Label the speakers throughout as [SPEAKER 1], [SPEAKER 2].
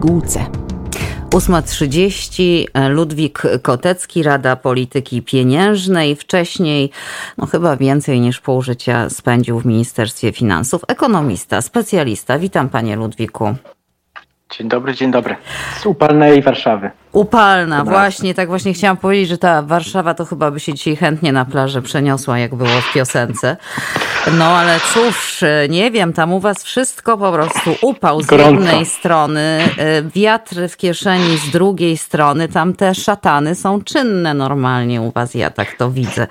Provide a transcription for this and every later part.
[SPEAKER 1] pigułce. 8.30 Ludwik Kotecki, Rada Polityki Pieniężnej. Wcześniej, no chyba więcej niż pół życia spędził w Ministerstwie Finansów. Ekonomista, specjalista. Witam panie Ludwiku.
[SPEAKER 2] Dzień dobry, dzień dobry. Z upalnej Warszawy.
[SPEAKER 1] Upalna, Dobra. właśnie, tak właśnie chciałam powiedzieć, że ta Warszawa to chyba by się dzisiaj chętnie na plażę przeniosła, jak było w piosence. No ale cóż, nie wiem, tam u was wszystko po prostu upał z Gorąco. jednej strony, y, wiatr w kieszeni z drugiej strony, tam te szatany są czynne normalnie u was, ja tak to widzę.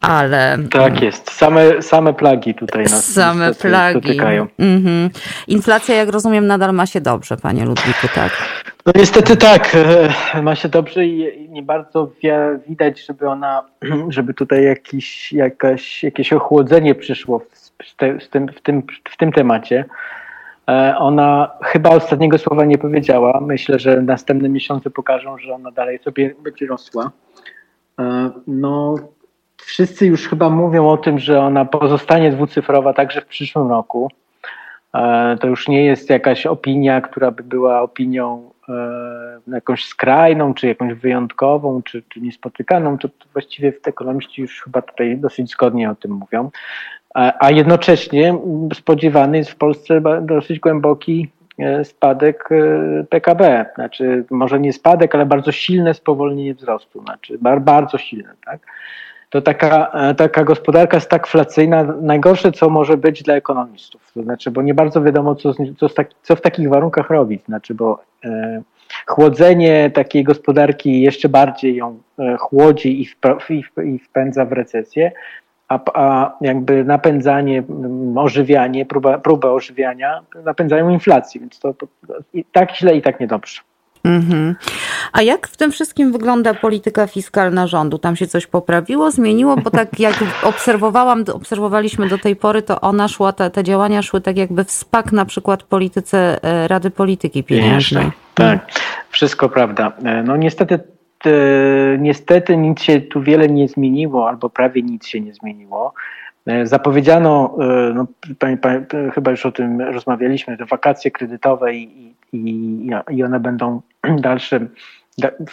[SPEAKER 1] Ale...
[SPEAKER 2] Tak jest, same, same plagi tutaj nas
[SPEAKER 1] Same plagi. dotykają. Mhm. Inflacja, jak rozumiem, nadal ma się dobrze, panie Ludwiku, tak?
[SPEAKER 2] No niestety tak, e, ma się dobrze i nie bardzo widać, żeby ona, żeby tutaj jakiś, jakaś, jakieś ochłodzenie przyszło w, w, tym, w, tym, w tym temacie. E, ona chyba ostatniego słowa nie powiedziała. Myślę, że następne miesiące pokażą, że ona dalej sobie będzie rosła. E, no, wszyscy już chyba mówią o tym, że ona pozostanie dwucyfrowa także w przyszłym roku. To już nie jest jakaś opinia, która by była opinią jakąś skrajną, czy jakąś wyjątkową, czy, czy niespotykaną, to, to właściwie ekonomiści już chyba tutaj dosyć zgodnie o tym mówią. A, a jednocześnie spodziewany jest w Polsce dosyć głęboki e, spadek e, PKB. Znaczy, może nie spadek, ale bardzo silne spowolnienie wzrostu. Znaczy, bardzo silne, tak? To taka, taka gospodarka jest tak flacyjna, najgorsze, co może być dla ekonomistów. To znaczy, bo nie bardzo wiadomo, co, co, taki, co w takich warunkach robić. Znaczy, bo e, chłodzenie takiej gospodarki jeszcze bardziej ją e, chłodzi i, wp, i, i wpędza w recesję, a, a jakby napędzanie, ożywianie, próba, próba ożywiania napędzają inflację, więc to, to i tak źle i tak niedobrze.
[SPEAKER 1] Mhm. A jak w tym wszystkim wygląda polityka fiskalna rządu? Tam się coś poprawiło, zmieniło? Bo tak jak obserwowałam, obserwowaliśmy do tej pory, to ona szła, te, te działania szły tak jakby w spak na przykład polityce e, Rady Polityki Pieniężnej.
[SPEAKER 2] Tak, wszystko prawda. E, no niestety niestety nic się tu wiele nie zmieniło, albo prawie nic się nie zmieniło. E, zapowiedziano, no, pani, pani, chyba już o tym rozmawialiśmy, te wakacje kredytowe i, i, i one będą dalsze,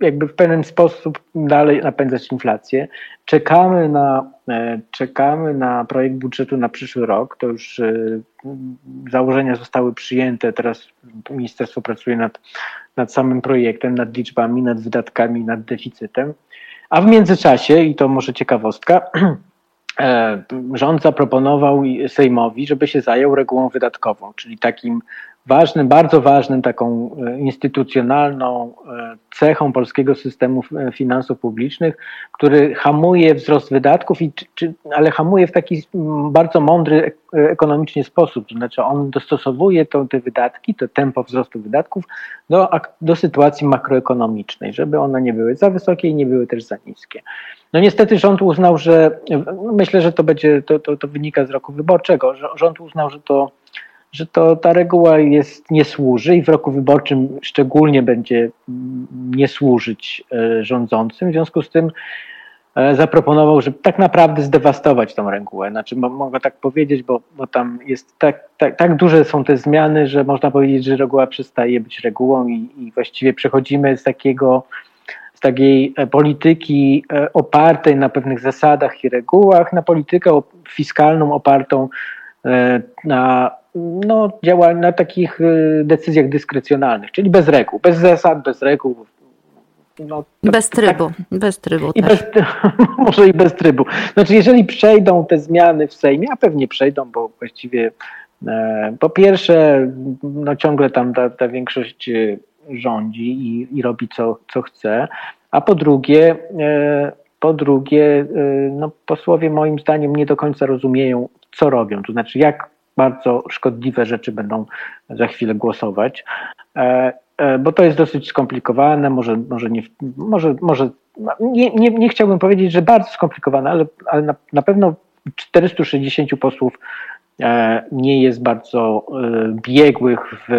[SPEAKER 2] jakby w pewien sposób dalej napędzać inflację. Czekamy na, e, czekamy na projekt budżetu na przyszły rok. To już e, założenia zostały przyjęte. Teraz ministerstwo pracuje nad, nad samym projektem, nad liczbami, nad wydatkami, nad deficytem. A w międzyczasie, i to może ciekawostka, e, rząd zaproponował Sejmowi, żeby się zajął regułą wydatkową, czyli takim ważnym, bardzo ważnym taką e, instytucjonalną e, cechą polskiego systemu e, finansów publicznych, który hamuje wzrost wydatków, i, czy, ale hamuje w taki bardzo mądry ekonomicznie sposób. To znaczy on dostosowuje to, te wydatki, to tempo wzrostu wydatków do, do sytuacji makroekonomicznej, żeby one nie były za wysokie i nie były też za niskie. No niestety rząd uznał, że myślę, że to będzie, to, to, to wynika z roku wyborczego, że rząd uznał, że to że to ta reguła jest, nie służy i w roku wyborczym szczególnie będzie nie służyć e, rządzącym. W związku z tym e, zaproponował, żeby tak naprawdę zdewastować tą regułę. Znaczy, mogę tak powiedzieć, bo, bo tam jest tak, tak, tak duże są te zmiany, że można powiedzieć, że reguła przestaje być regułą i, i właściwie przechodzimy z takiego z takiej e, polityki opartej na pewnych zasadach i regułach, na politykę fiskalną opartą na no, działa na takich y, decyzjach dyskrecjonalnych, czyli bez reguł, bez zasad, bez reguł.
[SPEAKER 1] No, bez trybu, tak, bez trybu
[SPEAKER 2] i bez, może i bez trybu. Znaczy, jeżeli przejdą te zmiany w Sejmie, a pewnie przejdą, bo właściwie e, po pierwsze, no ciągle tam ta, ta większość y, rządzi i, i robi co, co chce, a po drugie, e, po drugie, e, no, posłowie moim zdaniem nie do końca rozumieją, co robią, to znaczy jak bardzo szkodliwe rzeczy będą za chwilę głosować, e, e, bo to jest dosyć skomplikowane, może, może, nie, może, może nie, nie, nie chciałbym powiedzieć, że bardzo skomplikowane, ale, ale na, na pewno 460 posłów nie jest bardzo e, biegłych w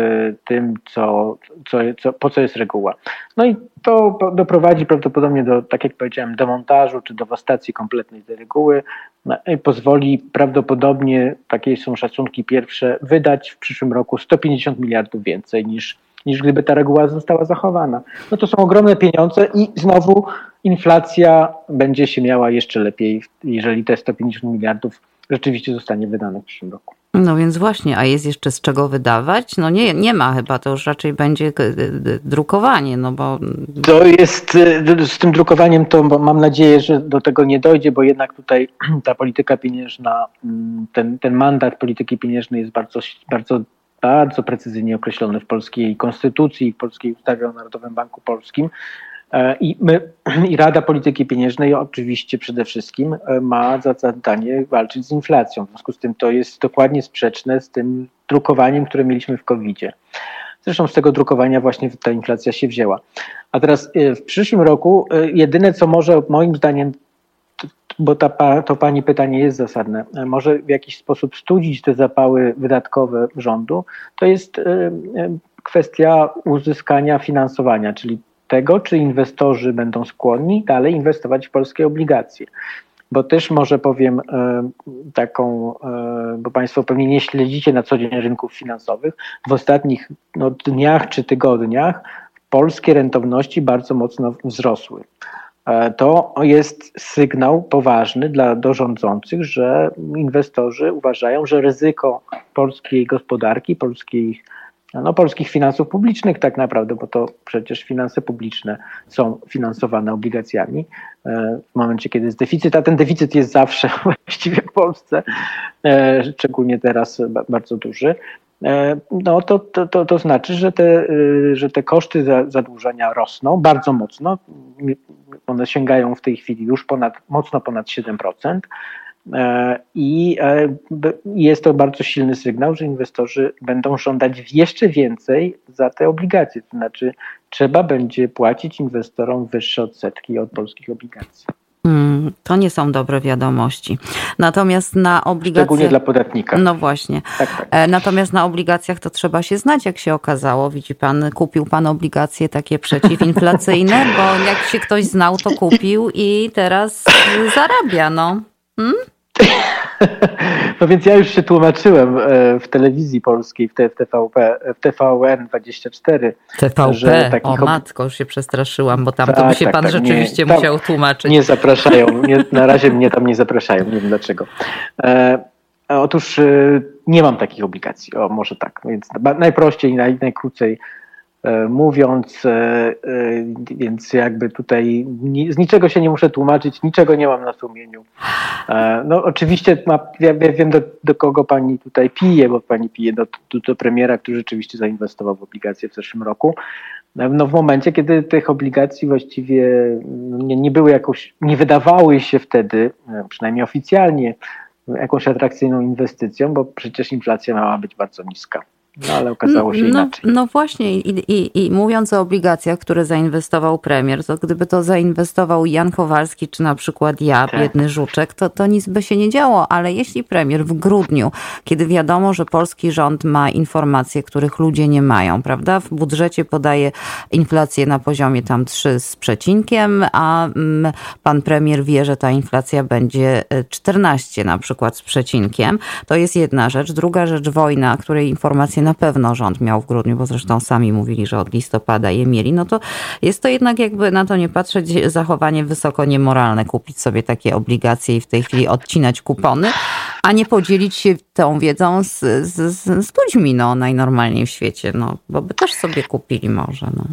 [SPEAKER 2] tym, co, co, co, po co jest reguła. No i to doprowadzi prawdopodobnie do, tak jak powiedziałem, demontażu czy dewastacji kompletnej tej reguły no i pozwoli prawdopodobnie, takie są szacunki pierwsze, wydać w przyszłym roku 150 miliardów więcej niż niż gdyby ta reguła została zachowana. No to są ogromne pieniądze i znowu inflacja będzie się miała jeszcze lepiej, jeżeli te 150 miliardów rzeczywiście zostanie wydane w przyszłym roku.
[SPEAKER 1] No więc właśnie, a jest jeszcze z czego wydawać? No nie, nie ma chyba, to już raczej będzie drukowanie, no bo...
[SPEAKER 2] To jest, y, z tym drukowaniem to mam nadzieję, że do tego nie dojdzie, bo jednak tutaj ta polityka pieniężna, mm, ten, ten mandat polityki pieniężnej jest bardzo, bardzo bardzo precyzyjnie określony w polskiej konstytucji, w polskiej ustawie o Narodowym Banku Polskim. E, I, my, I Rada Polityki Pieniężnej oczywiście przede wszystkim e, ma za zadanie walczyć z inflacją. W związku z tym to jest dokładnie sprzeczne z tym drukowaniem, które mieliśmy w COVID-zie. Zresztą z tego drukowania właśnie ta inflacja się wzięła. A teraz e, w przyszłym roku jedyne, co może moim zdaniem, bo ta, to pani pytanie jest zasadne, może w jakiś sposób studzić te zapały wydatkowe rządu, to jest kwestia uzyskania finansowania, czyli tego, czy inwestorzy będą skłonni dalej inwestować w polskie obligacje. Bo też może powiem e, taką, e, bo Państwo pewnie nie śledzicie na co dzień rynków finansowych. W ostatnich no, dniach czy tygodniach polskie rentowności bardzo mocno wzrosły. E, to jest sygnał poważny dla dorządzących, że inwestorzy uważają, że ryzyko polskiej gospodarki, polskiej no, polskich finansów publicznych tak naprawdę, bo to przecież finanse publiczne są finansowane obligacjami. E, w momencie, kiedy jest deficyt, a ten deficyt jest zawsze właściwie w Polsce, e, szczególnie teraz bardzo duży, e, no to, to, to, to znaczy, że te, że te koszty zadłużenia rosną bardzo mocno. One sięgają w tej chwili już ponad, mocno ponad 7%. E, I e, jest to bardzo silny sygnał, że inwestorzy będą żądać jeszcze więcej za te obligacje. To znaczy, trzeba będzie płacić inwestorom wyższe odsetki od polskich obligacji.
[SPEAKER 1] Hmm, to nie są dobre wiadomości. Natomiast na obligacjach.
[SPEAKER 2] Szczególnie dla podatnika.
[SPEAKER 1] No właśnie. Tak, tak. E, natomiast na obligacjach to trzeba się znać, jak się okazało. Widzi pan, kupił pan obligacje takie przeciwinflacyjne, bo jak się ktoś znał, to kupił i teraz zarabia. No. Hmm?
[SPEAKER 2] No więc ja już się tłumaczyłem e, w telewizji polskiej, w TVP, w TVN24.
[SPEAKER 1] TVP, że takich... o matko, już się przestraszyłam, bo tam tak, to by się tak, pan tak, rzeczywiście nie, musiał tłumaczyć.
[SPEAKER 2] Nie zapraszają, nie, na razie mnie tam nie zapraszają, nie wiem dlaczego. E, otóż e, nie mam takich obligacji, o może tak, więc najprościej, naj, najkrócej mówiąc, e, e, więc jakby tutaj z niczego się nie muszę tłumaczyć, niczego nie mam na sumieniu. No oczywiście ma, ja wiem do, do kogo pani tutaj pije, bo pani pije do, do, do premiera, który rzeczywiście zainwestował w obligacje w zeszłym roku. No w momencie, kiedy tych obligacji właściwie nie, nie były jakoś, nie wydawały się wtedy, przynajmniej oficjalnie, jakąś atrakcyjną inwestycją, bo przecież inflacja miała być bardzo niska. No ale okazało się
[SPEAKER 1] no,
[SPEAKER 2] inaczej.
[SPEAKER 1] No, no właśnie I, i, i mówiąc o obligacjach, które zainwestował premier, to gdyby to zainwestował Jan Kowalski, czy na przykład ja, tak. biedny żuczek, to, to nic by się nie działo, ale jeśli premier w grudniu, kiedy wiadomo, że polski rząd ma informacje, których ludzie nie mają, prawda? W budżecie podaje inflację na poziomie tam 3 z przecinkiem, a mm, pan premier wie, że ta inflacja będzie 14 e, na przykład z przecinkiem, to jest jedna rzecz. Druga rzecz, wojna, której informacje na pewno rząd miał w grudniu, bo zresztą sami mówili, że od listopada je mieli, no to jest to jednak jakby na to nie patrzeć, zachowanie wysoko niemoralne, kupić sobie takie obligacje i w tej chwili odcinać kupony, a nie podzielić się tą wiedzą z, z, z ludźmi, no najnormalniej w świecie, no bo by też sobie kupili może, no.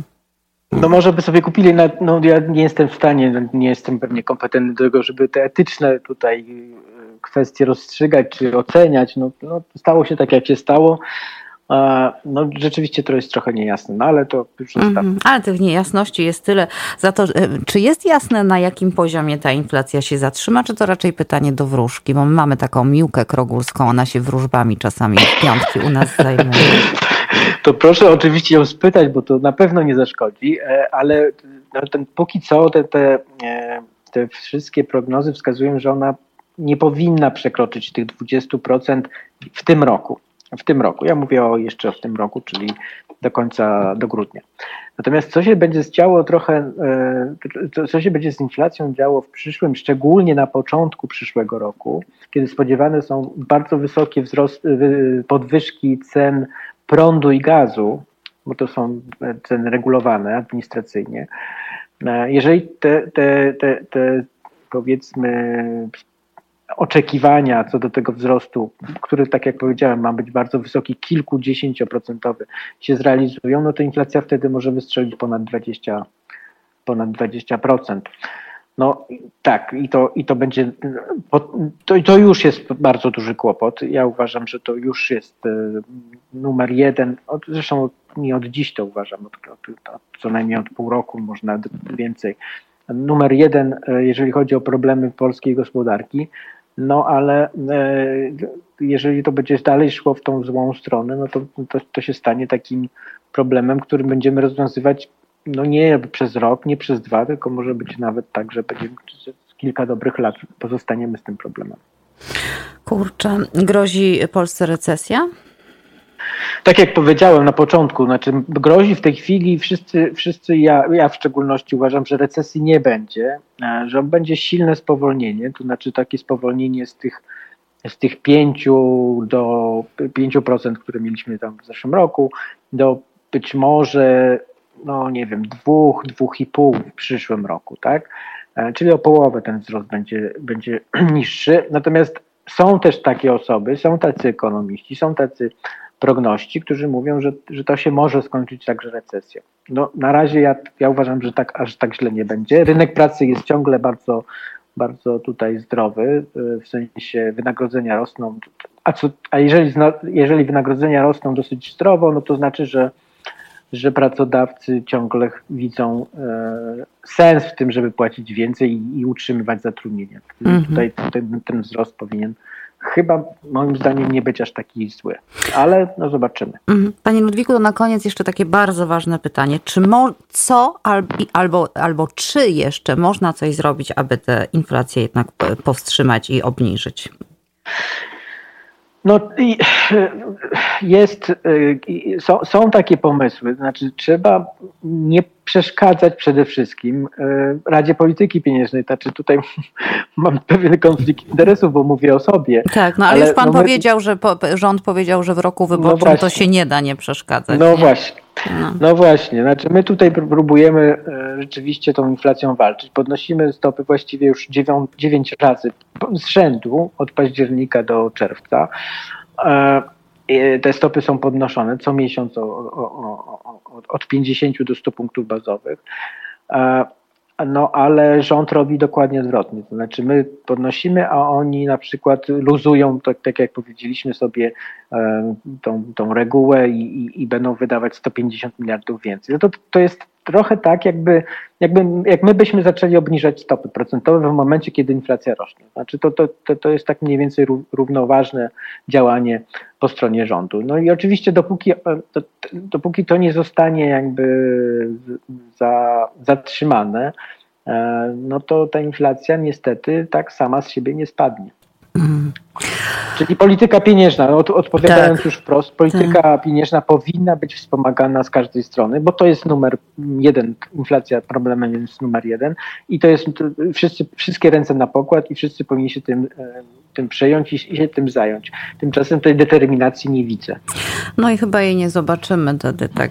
[SPEAKER 2] No może by sobie kupili, no ja nie jestem w stanie, nie jestem pewnie kompetentny do tego, żeby te etyczne tutaj e, kwestie rozstrzygać czy oceniać. No, no stało się tak, jak się stało. No rzeczywiście to jest trochę niejasne, no ale to już. Mm,
[SPEAKER 1] ale tych niejasności jest tyle. Za to, e, czy jest jasne na jakim poziomie ta inflacja się zatrzyma, czy to raczej pytanie do wróżki? Bo my mamy taką miłkę krogulską, ona się wróżbami czasami w piątki u nas zajmuje.
[SPEAKER 2] To proszę oczywiście ją spytać, bo to na pewno nie zaszkodzi, e, ale no, ten, póki co te, te, e, te wszystkie prognozy wskazują, że ona nie powinna przekroczyć tych 20% w tym roku w tym roku. Ja mówię o jeszcze w tym roku, czyli do końca, do grudnia. Natomiast co się będzie działo trochę, e, co się będzie z inflacją działo w przyszłym, szczególnie na początku przyszłego roku, kiedy spodziewane są bardzo wysokie wzrost, podwyżki cen prądu i gazu, bo to są ceny regulowane administracyjnie. Jeżeli te, te, te, te powiedzmy oczekiwania co do tego wzrostu, który, tak jak powiedziałem, ma być bardzo wysoki, kilkudziesięcioprocentowy, się zrealizują, no to inflacja wtedy może wystrzelić ponad 20%. Ponad 20%. No tak, i to, i to będzie, to, to już jest bardzo duży kłopot. Ja uważam, że to już jest e, numer jeden, zresztą nie od dziś to uważam, od, od, od, co najmniej od pół roku, może nawet więcej. Numer jeden, e, jeżeli chodzi o problemy polskiej gospodarki, no ale e, jeżeli to będzie dalej szło w tą złą stronę, no to, to, to się stanie takim problemem, który będziemy rozwiązywać no nie przez rok, nie przez dwa, tylko może być nawet tak, że będziemy kilka dobrych lat pozostaniemy z tym problemem.
[SPEAKER 1] Kurczę, grozi Polsce recesja?
[SPEAKER 2] Tak jak powiedziałem na początku, znaczy grozi w tej chwili wszyscy, wszyscy ja, ja w szczególności uważam, że recesji nie będzie, e, że będzie silne spowolnienie, to znaczy takie spowolnienie z tych, z tych 5 do 5%, które mieliśmy tam w zeszłym roku, do być może, no nie wiem, 2, 2,5 w przyszłym roku, tak? E, czyli o połowę ten wzrost będzie, będzie niższy. Natomiast są też takie osoby, są tacy ekonomiści, są tacy progności, którzy mówią, że, że to się może skończyć także recesją. No, na razie ja, ja uważam, że tak, aż tak źle nie będzie. Rynek pracy jest ciągle bardzo, bardzo tutaj zdrowy, y, w sensie wynagrodzenia rosną. A, co, a jeżeli, jeżeli wynagrodzenia rosną dosyć zdrowo, no to znaczy, że, że pracodawcy ciągle widzą e, sens w tym, żeby płacić więcej i, i utrzymywać zatrudnienie. -hmm. Tutaj ten, ten wzrost powinien chyba moim zdaniem nie być aż taki zły, ale no zobaczymy.
[SPEAKER 1] Mhm. Panie Ludwiku, to na koniec jeszcze takie bardzo ważne pytanie. Czy mo, co albo, albo czy jeszcze można coś zrobić, aby tę inflację jednak powstrzymać i obniżyć?
[SPEAKER 2] No jest, y, są, są takie pomysły, znaczy trzeba nie przeszkadzać przede wszystkim y, Radzie Polityki Pieniężnej. Znaczy tutaj mam pewien konflikt interesów, bo mówię o sobie.
[SPEAKER 1] Tak, no ale, ale już pan no powiedział, my... że po, rząd powiedział, że w roku wyborczym no to się nie da nie przeszkadzać.
[SPEAKER 2] No
[SPEAKER 1] nie?
[SPEAKER 2] właśnie. No. no. właśnie, znaczy my tutaj próbujemy e, rzeczywiście tą inflacją walczyć. Podnosimy stopy właściwie już dziewięć razy z rzędu od października do czerwca. E, te stopy są podnoszone co miesiąc o, o, o, od 50 do 100 punktów bazowych. E, no ale rząd robi dokładnie odwrotnie. To znaczy my podnosimy, a oni na przykład luzują, tak, tak jak powiedzieliśmy sobie, e, tą, tą regułę i, i, i, będą wydawać 150 miliardów więcej. No to, to jest trochę tak, jakby, jakby jak my byśmy zaczęli obniżać stopy procentowe w momencie, kiedy inflacja rośnie. Znaczy to, to, to, to jest tak mniej więcej równoważne działanie po stronie rządu. No i oczywiście dopóki to, dopóki to nie zostanie jakby za, zatrzymane, e, no to ta inflacja niestety tak sama z siebie nie spadnie. Mm. Czyli polityka pieniężna, od, odpowiadając tak. już wprost, polityka tak. pieniężna powinna być wspomagana z każdej strony, bo to jest numer jeden, inflacja problemem jest numer jeden i to jest wszyscy, wszystkie ręce na pokład i wszyscy powinni się tym, e, tym przejąć i, i się tym zająć. Tymczasem tej determinacji nie widzę.
[SPEAKER 1] No i chyba jej nie zobaczymy wtedy, tak,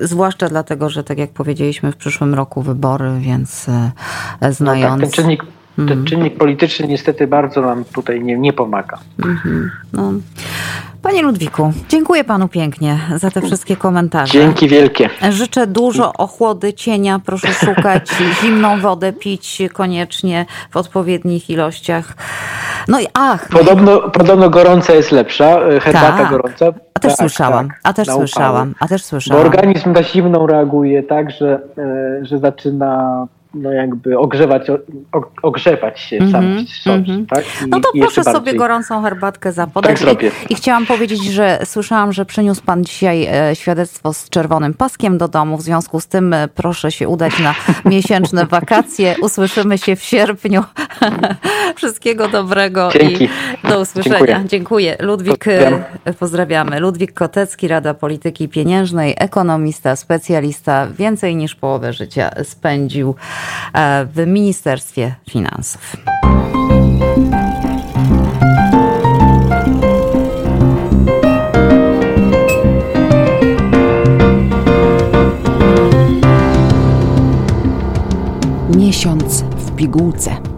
[SPEAKER 1] zwłaszcza dlatego, że tak jak powiedzieliśmy w przyszłym roku wybory, więc znając... No tak,
[SPEAKER 2] ten czynnik ten mhm. czynnik polityczny niestety bardzo nam tutaj nie, nie pomaga. Mhm.
[SPEAKER 1] No. Panie Ludwiku, dziękuję panu pięknie za te wszystkie komentarze.
[SPEAKER 2] Dzięki wielkie.
[SPEAKER 1] Życzę dużo ochłody, cienia. Proszę szukać zimną wodę, pić koniecznie w odpowiednich ilościach. No i ach.
[SPEAKER 2] Podobno, podobno gorąca jest lepsza, e, herbata tak. gorąca.
[SPEAKER 1] A też tak, słyszałam, tak, a też słyszałam, a też słyszałam.
[SPEAKER 2] Bo organizm na zimną reaguje tak, że, e, że zaczyna no jakby ogrzewać, ogrzewać się mm -hmm, sam mm -hmm. tak?
[SPEAKER 1] I, no to proszę sobie bardziej... gorącą herbatkę zapodać. Tak I, I, chciałam powiedzieć, że słyszałam, że przyniósł pan dzisiaj e, świadectwo z czerwonym paskiem do domu. W związku z tym e, proszę się udać na miesięczne wakacje. Usłyszymy się w sierpniu. Wszystkiego dobrego
[SPEAKER 2] Dzięki.
[SPEAKER 1] i do usłyszenia. Dziękuję. Dziękuję. Ludwik, e, Pozdrawiam. pozdrawiamy. Ludwik Kotecki, Rada Polityki Pieniężnej, ekonomista, specjalista. Więcej niż połowę życia spędził E, w Ministerstwie Finansów.
[SPEAKER 3] Miesiąc w pigułce.